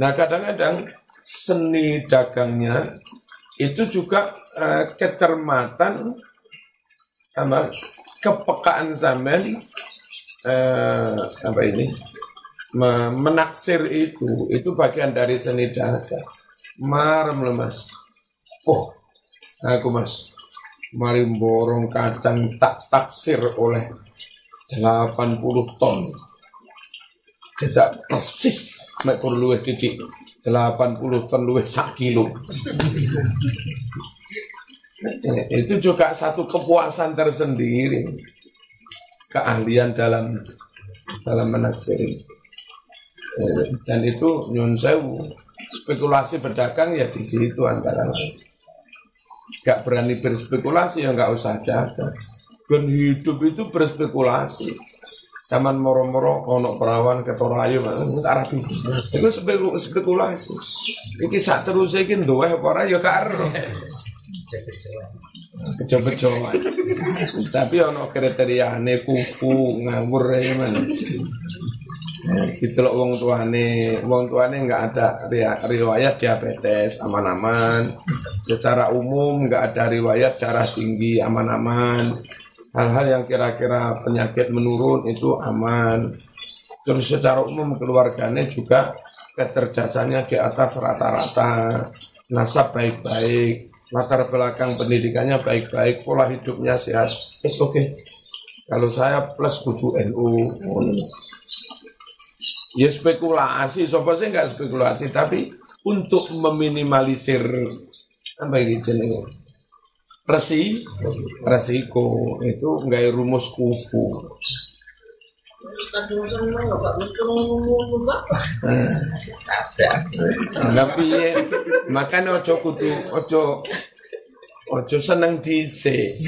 Nah kadang-kadang seni dagangnya itu juga uh, kecermatan apa kepekaan zaman uh, apa ini menaksir itu itu bagian dari seni dagang marem lemas Oh, aku mas, mari borong kacang tak taksir oleh 80 ton. Tidak persis, mek kur luwih titik 80 ton luwih sak kilo. Itu juga satu kepuasan tersendiri. Keahlian dalam dalam menaksiri. Dan itu nyun sewu spekulasi berdagang ya di situ antara lain gak berani berspekulasi ya nggak usah jaga. Dan hidup itu berspekulasi. Zaman moro-moro ono perawan ketorayu arah itu. Itu spekulasi. Iki saat terus iki duwe apa ora ya karo. Kecoba-coba. Tapi ono kriteriane kufu ngawur ya mana loh wong tuane, wong tuane nggak ada riwayat diabetes aman-aman. Secara umum nggak ada riwayat darah tinggi aman-aman. Hal-hal yang kira-kira penyakit menurun itu aman. Terus secara umum keluarganya juga kecerdasannya di atas rata-rata. Nasab baik-baik, latar belakang pendidikannya baik-baik, pola hidupnya sehat. Oke. Okay. Kalau saya plus kudu NU. Ya spekulasi, sopo sih nggak spekulasi, tapi untuk meminimalisir apa ini jenenge resi resiko. Itu nggak rumus kufu. Tapi makanya ojo kudu ojo ojo seneng dice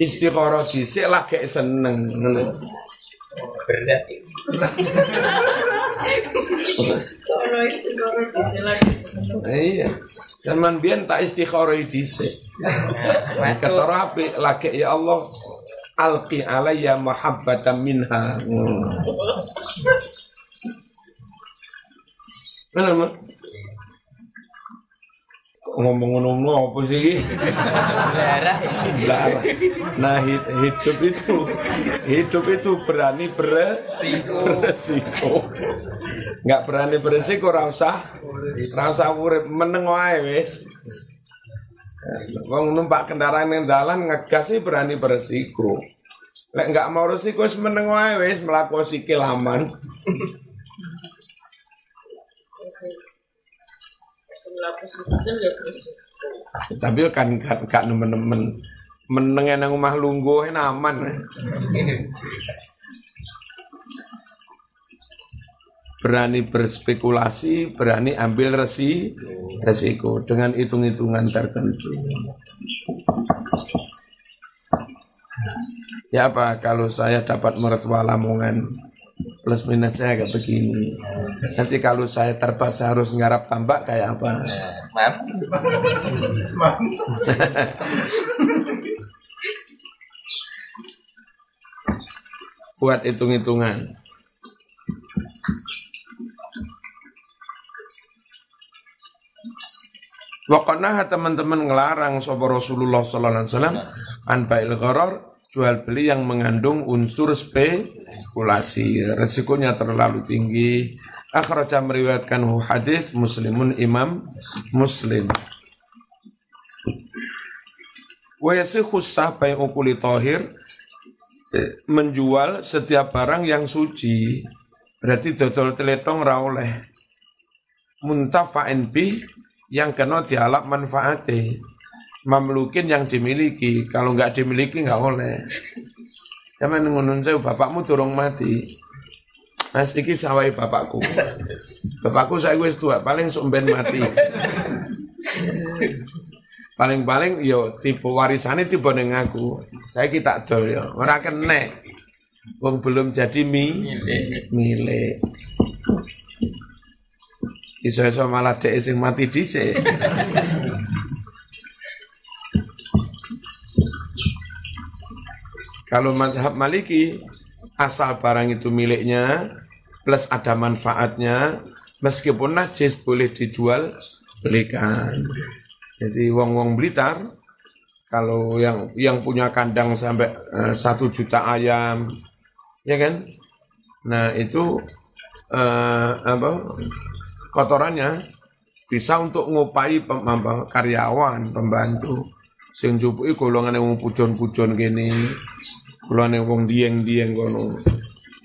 istiqoroh dice lagi seneng berat Iya. Zaman biyen tak istikharah dhisik. Ketara apik lagi ya Allah alqi alayya mahabbatan minha. Kenapa? Ngomong ngomong apa sih? Belarah. Belarah. Nah hidup itu hidup itu berani beresiko. beresiko. Nggak berani beresiko rasa rasa urip meneng wae wis. Wong numpak kendaraan yang dalan ngegas sih berani beresiko. Lek nggak mau resiko wis meneng wae wis mlaku sikil aman. Tapi kan kan, kan nemen-nemen meneng nang omah lungguh aman. Berani berspekulasi, berani ambil resi, resiko dengan hitung-hitungan tertentu. Ya apa kalau saya dapat mertua Lamongan plus minusnya agak begini. Nanti kalau saya terpaksa harus ngarap tambak kayak apa? Buat hitung-hitungan. Wakana teman-teman ngelarang sopo Rasulullah sallallahu alaihi wasallam an ba'il gharar jual beli yang mengandung unsur spekulasi. Resikonya terlalu tinggi. Akhraja meriwayatkan hadis Muslimun Imam Muslim. Wa yasikhu sah ukuli tohir eh, menjual setiap barang yang suci. Berarti dodol teletong ra oleh. Muntafa'in bi yang kena dialap manfaatnya mamlukin yang dimiliki. Kalau nggak dimiliki nggak boleh Zaman ngono saya bapakmu turung mati. Mas iki sawai bapakku. Bapakku saya gue tua paling sumben mati. Paling-paling yo tipe warisannya tipe neng aku. Saya kita dol yo orang kena. Wong belum jadi mi milik. Iso-iso malah dek sing mati dhisik. Kalau mazhab Maliki asal barang itu miliknya plus ada manfaatnya meskipun najis boleh dijual belikan. Jadi wong-wong Blitar kalau yang yang punya kandang sampai eh, satu juta ayam, ya kan? Nah itu uh, apa? kotorannya bisa untuk ngupai pem, karyawan, pembantu. Sing jupuki golongane wong pujon-pujon kene. Golongane wong dieng-dieng kono.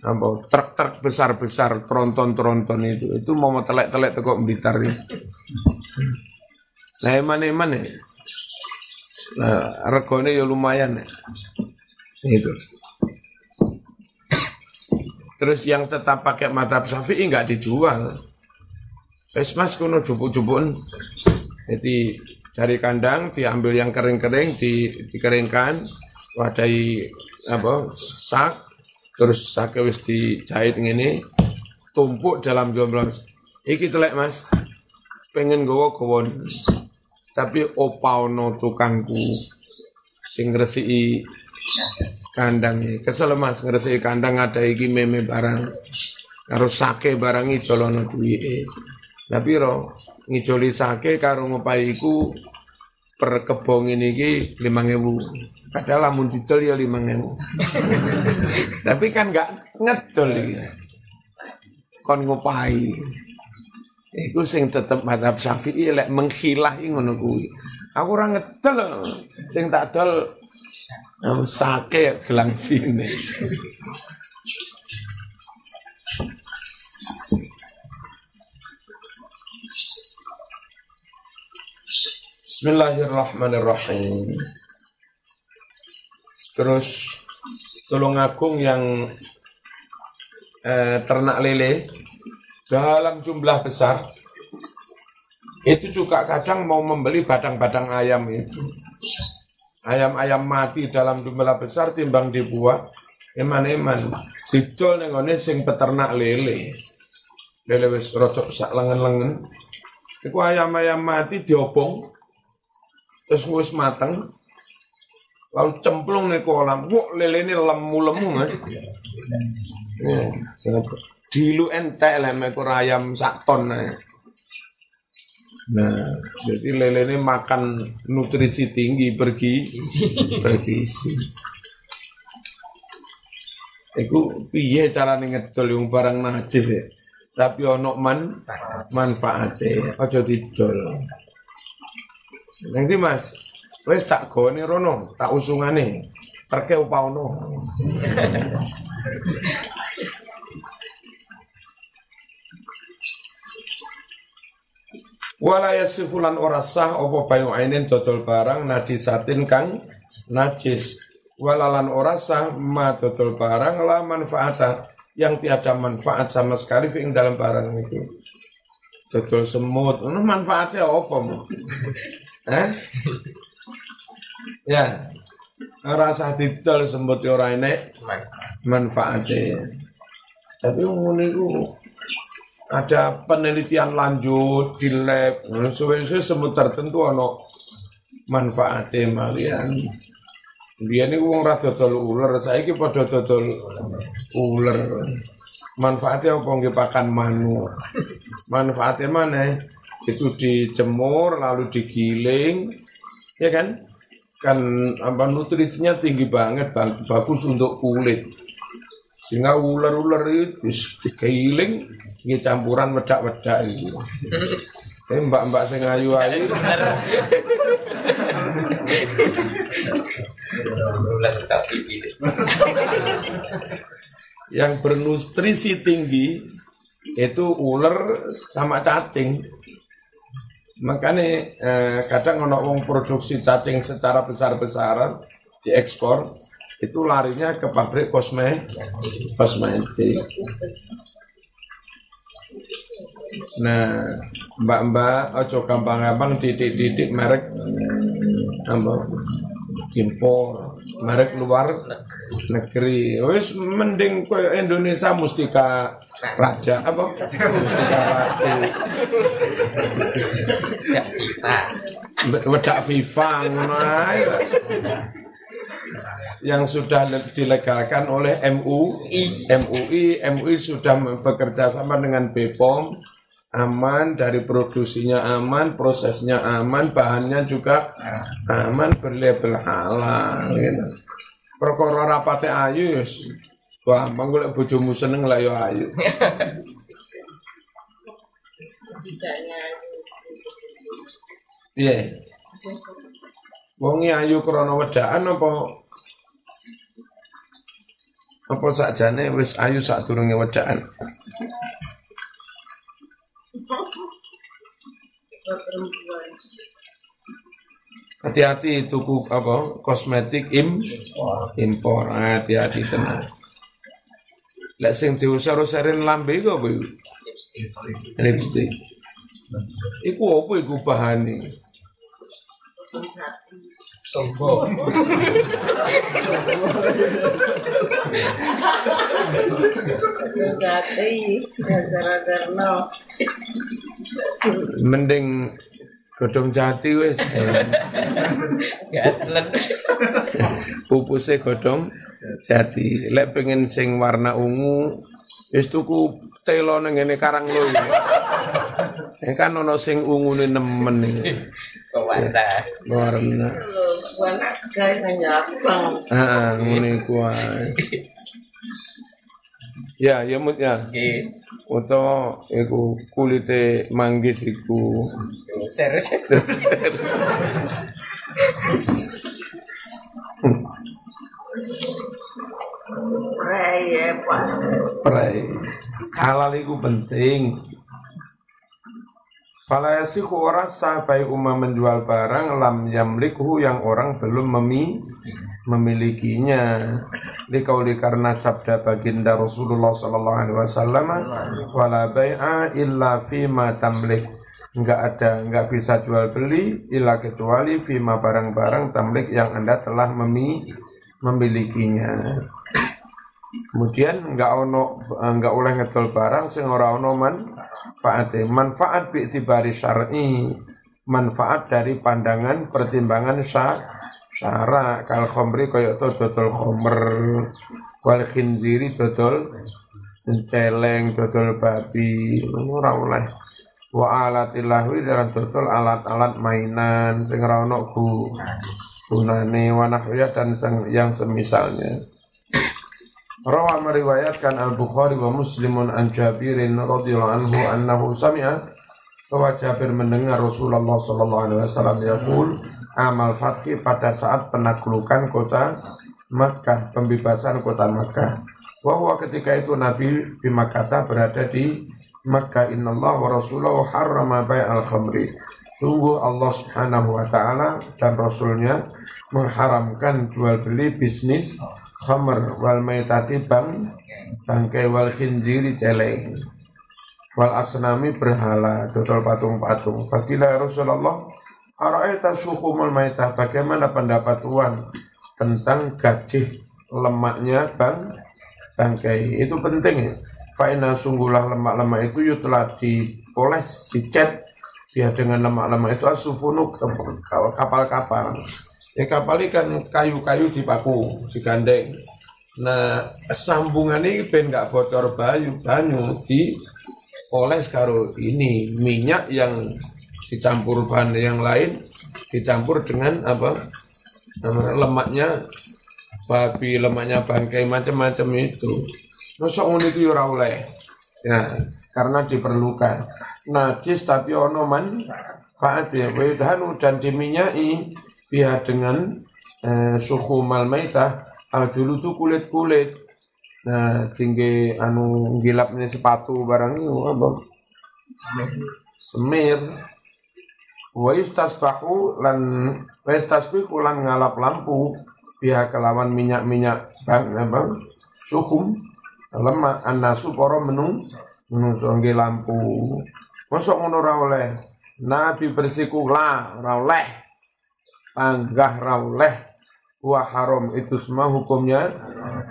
Apa truk-truk besar-besar, tronton-tronton itu. Itu mau telek-telek tekok Blitar ya. Nah, eman-eman. Nah, regone ya lumayan ya. Itu. Terus yang tetap pakai mata syafi'i nggak dijual. Wes mas kuno jupuk-jupukun. Jadi dari kandang diambil yang kering-kering di, dikeringkan wadai apa sak terus sak wis dijahit ini tumpuk dalam jomblang iki telek mas. Pengen gowo gowon tapi opaono tukangku sing ngresiki kandang kesel mas ngresiki kandang ada iki meme barang. Harus sake barang iki jolono duwike tapi ro ngijoli sake karo ngopaiku per kebong ini ki lima ribu. Padahal lamun didol ya lima ribu. Tapi kan nggak ngedol iki. Kon ngopai. Iku sing tetep madhab syafi'i lek menghilah ngono kuwi. Aku ora ngedol sing tak dol sake gelang sini. Bismillahirrahmanirrahim. Terus tulung agung yang eh, ternak lele dalam jumlah besar itu juga kadang mau membeli badang-badang ayam itu. Ayam-ayam mati dalam jumlah besar timbang dibuat eman-eman. Didol nengone sing peternak lele. Lele wis rocok sak lengen-lengen. Iku ayam-ayam mati diobong terus wis mateng lalu cemplung nih kolam wah lele ini lemu-lemu kan dilu entek lah mekor ayam sak ton nah. jadi lele ini makan nutrisi tinggi pergi bergizi Iku piye cara ngedol yang barang najis ya. Tapi ono man manfaatnya, aja didol. Nanti Mas, wes tak gone rono, tak usungane. Terke upaono. Wala yasifulan ora sah apa bayu ainin dodol barang najisatin kang najis. Walalan ora sah ma dodol barang la manfaat yang tiada manfaat sama sekali ing dalam barang itu. Dodol semut, manfaatnya apa? Eh? Ya. Rasa didol sembut ora enek manfaatnya. Tapi ngono iku ada penelitian lanjut di lab, suwe-suwe semut tertentu ono manfaatnya malian. Dia ini wong rada dodol ular, saiki padha dodol ular. Manfaatnya apa nggih pakan manuk. Manfaatnya mana? Itu dijemur lalu digiling ya kan? Kan apa nutrisinya tinggi banget bagus untuk kulit. Sehingga ular-ular itu digiling ini campuran wedak-wedak itu. Saya mbak-mbak saya ngayu ayu yang bernutrisi tinggi itu ular sama cacing makanya eh, kadang ono wong produksi cacing secara besar-besaran diekspor itu larinya ke pabrik kosme kosmetik nah mbak-mbak ojo gampang-gampang didik-didik merek apa impor merek luar negeri. Wis mending koyo Indonesia mustika raja apa? Mustika ratu wedak FIFA yang sudah dilegalkan oleh MUI MUI MUI sudah bekerja sama dengan BPOM aman dari produksinya aman prosesnya aman bahannya juga aman berlabel halal gitu. perkara rapate ayu wis gampang golek bojomu seneng lah yo ayu Iya. Wong ayu krana wedaan apa apa sakjane wis ayu sak durunge wedaan. Hati-hati tuku apa kosmetik im impor hati-hati tenang. Lek sing diusar-usarin lambe kok Bu. Lipstick. Iku apa iku bahane? Sombong. Mending godong jati wis. Pupuse godong jati. Lek pengen sing warna ungu wis tuku telo ning ngene karang lho. Ya kan ono sing ungune nemen iki. Warna. Warna. Warna guys hanya bang. Ah, ngene ku ae. Ya, ya mut ya. Oke. Utawa iku kulite manggis iku. Serius. Raya pak. Prai. Halal iku penting. Fala yasiku orang sah umma menjual barang lam yamlikhu yang orang belum memi, memilikinya. Dikauli karena sabda baginda Rasulullah sallallahu alaihi wasallam wala bai'a illa fima tamlik. Enggak ada, enggak bisa jual beli illa kecuali fima barang-barang tamlik yang Anda telah memi, memilikinya. Kemudian enggak ono enggak oleh ngedol barang sing ora ono manfaat. Manfaat bi itibari syar'i. Manfaat dari pandangan pertimbangan syar syara. Kal khomri kaya to dodol khomer. Wal khinziri dodol celeng dodol babi. Ora oleh. Wa alatil lahwi dalam dodol alat-alat mainan sing ora ono gu gunane dan yang semisalnya Rawa meriwayatkan Al-Bukhari wa Muslimun an Jabirin radhiyallahu anhu annahu sami'a bahwa Jabir mendengar Rasulullah sallallahu alaihi wasallam yaqul amal fathi pada saat penaklukan kota Makkah, pembebasan kota Makkah. Bahwa ketika itu Nabi di Makkah berada di Makkah innallah wa rasulahu harrama bai'al khamri. Sungguh Allah Subhanahu wa taala dan rasulnya mengharamkan jual beli bisnis khamr wal maitati bang bangkai wal khinziri celeng. Wal asnami berhala dodol patung-patung. Fakila ya Rasulullah Ara'aita syukumul maitah? Bagaimana pendapat Tuhan tentang gajih lemaknya bang bangkai? Itu penting ya. Fa'ina sungguhlah lemak-lemak itu telah dipoles, dicat. Dia dengan lemak-lemak itu asufunuk kapal-kapal Ya kapal kan kayu-kayu dipaku, digandeng. Nah, sambungan ini ben nggak bocor banyu, banyu di oles karo ini minyak yang dicampur bahan yang lain dicampur dengan apa lemaknya babi lemaknya bangkai macam-macam itu. Masa ngono itu oleh. Ya karena diperlukan. Najis tapi ono man faat ya dan diminyai biha dengan eh, suhu mal maitah al itu kulit kulit nah tinggi anu gilapnya sepatu barang itu apa? Semir. Wa yustasbahu lan wa yustasbihu lan ngalap lampu pihak kelawan minyak-minyak bang apa? Suhum lemak anasu para menung menungso nggih lampu. Mosok ora oleh? Nabi bersiku la ora oleh panggah ora oleh wa haram. Itu semua hukumnya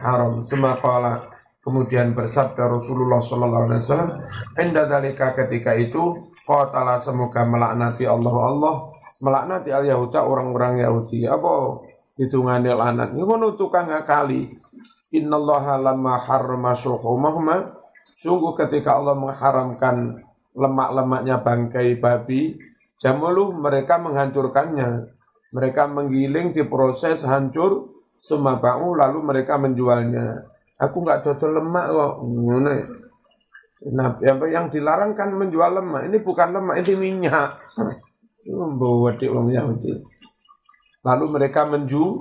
haram. Semua kala kemudian bersabda Rasulullah sallallahu alaihi wasallam inda dalika ketika itu qatala semoga melaknati Allah. Allah melaknati al Yahuda orang-orang Yahudi. Apa hitungannya lanat ngono tukang ngakali innallaha lamma harrama syuhumahuma sungguh ketika Allah mengharamkan lemak-lemaknya bangkai babi jamulu mereka menghancurkannya mereka menggiling diproses hancur semabau lalu mereka menjualnya aku nggak cocok lemak kok Nah, yang, dilarang kan menjual lemak. Ini bukan lemak, ini minyak. Lalu mereka menju,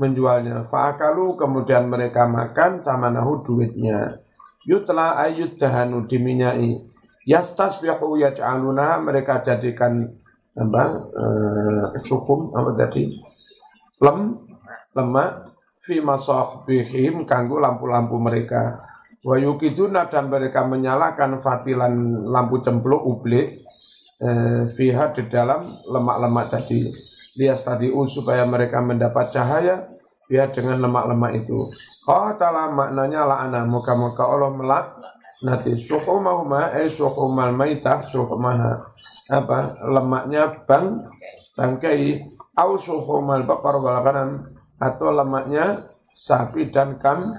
menjualnya. Fa'akalu kemudian mereka makan sama nahu duitnya. Yutla ayut dahanu diminyai. Yastasbihu yaj'aluna mereka jadikan apa uh, sukum apa tadi lem lemak fi masahbihim kanggo lampu-lampu mereka Wa yukiduna dan mereka menyalakan fatilan lampu cempluk ublik eh, fiha di dalam lemak-lemak tadi. Lias tadi supaya mereka mendapat cahaya biar dengan lemak-lemak itu. Qatala maknanya la'ana muka-muka Allah melak nanti suhumahuma eh suhumal maitah suhumaha apa lemaknya bang bangkai au suhumal bakar wal atau lemaknya sapi dan kam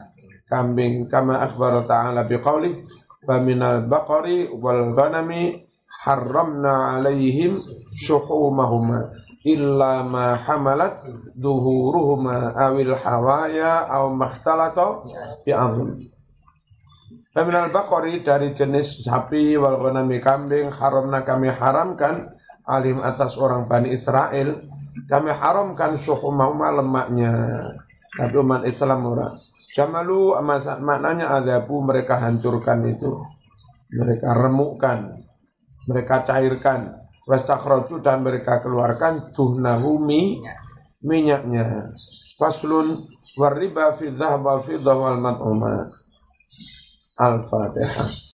kambing. Kama akhbar ta'ala biqauli wa minal baqari wal ghanami harramna alaihim syuhumahuma illa ma hamalat duhuruhuma awil hawaya aw makhtalata bi Faminal baqari dari jenis sapi wal ghanami kambing haramna kami haramkan alim atas orang Bani Israel kami haramkan syuhumahuma lemaknya tapi umat Islam orang Jamalu maknanya azabu mereka hancurkan itu. Mereka remukkan. Mereka cairkan. Wastakhraju dan mereka keluarkan tuhnahu mi minyaknya. Faslun wariba fi dhahab wal fiddah wal Alpha, der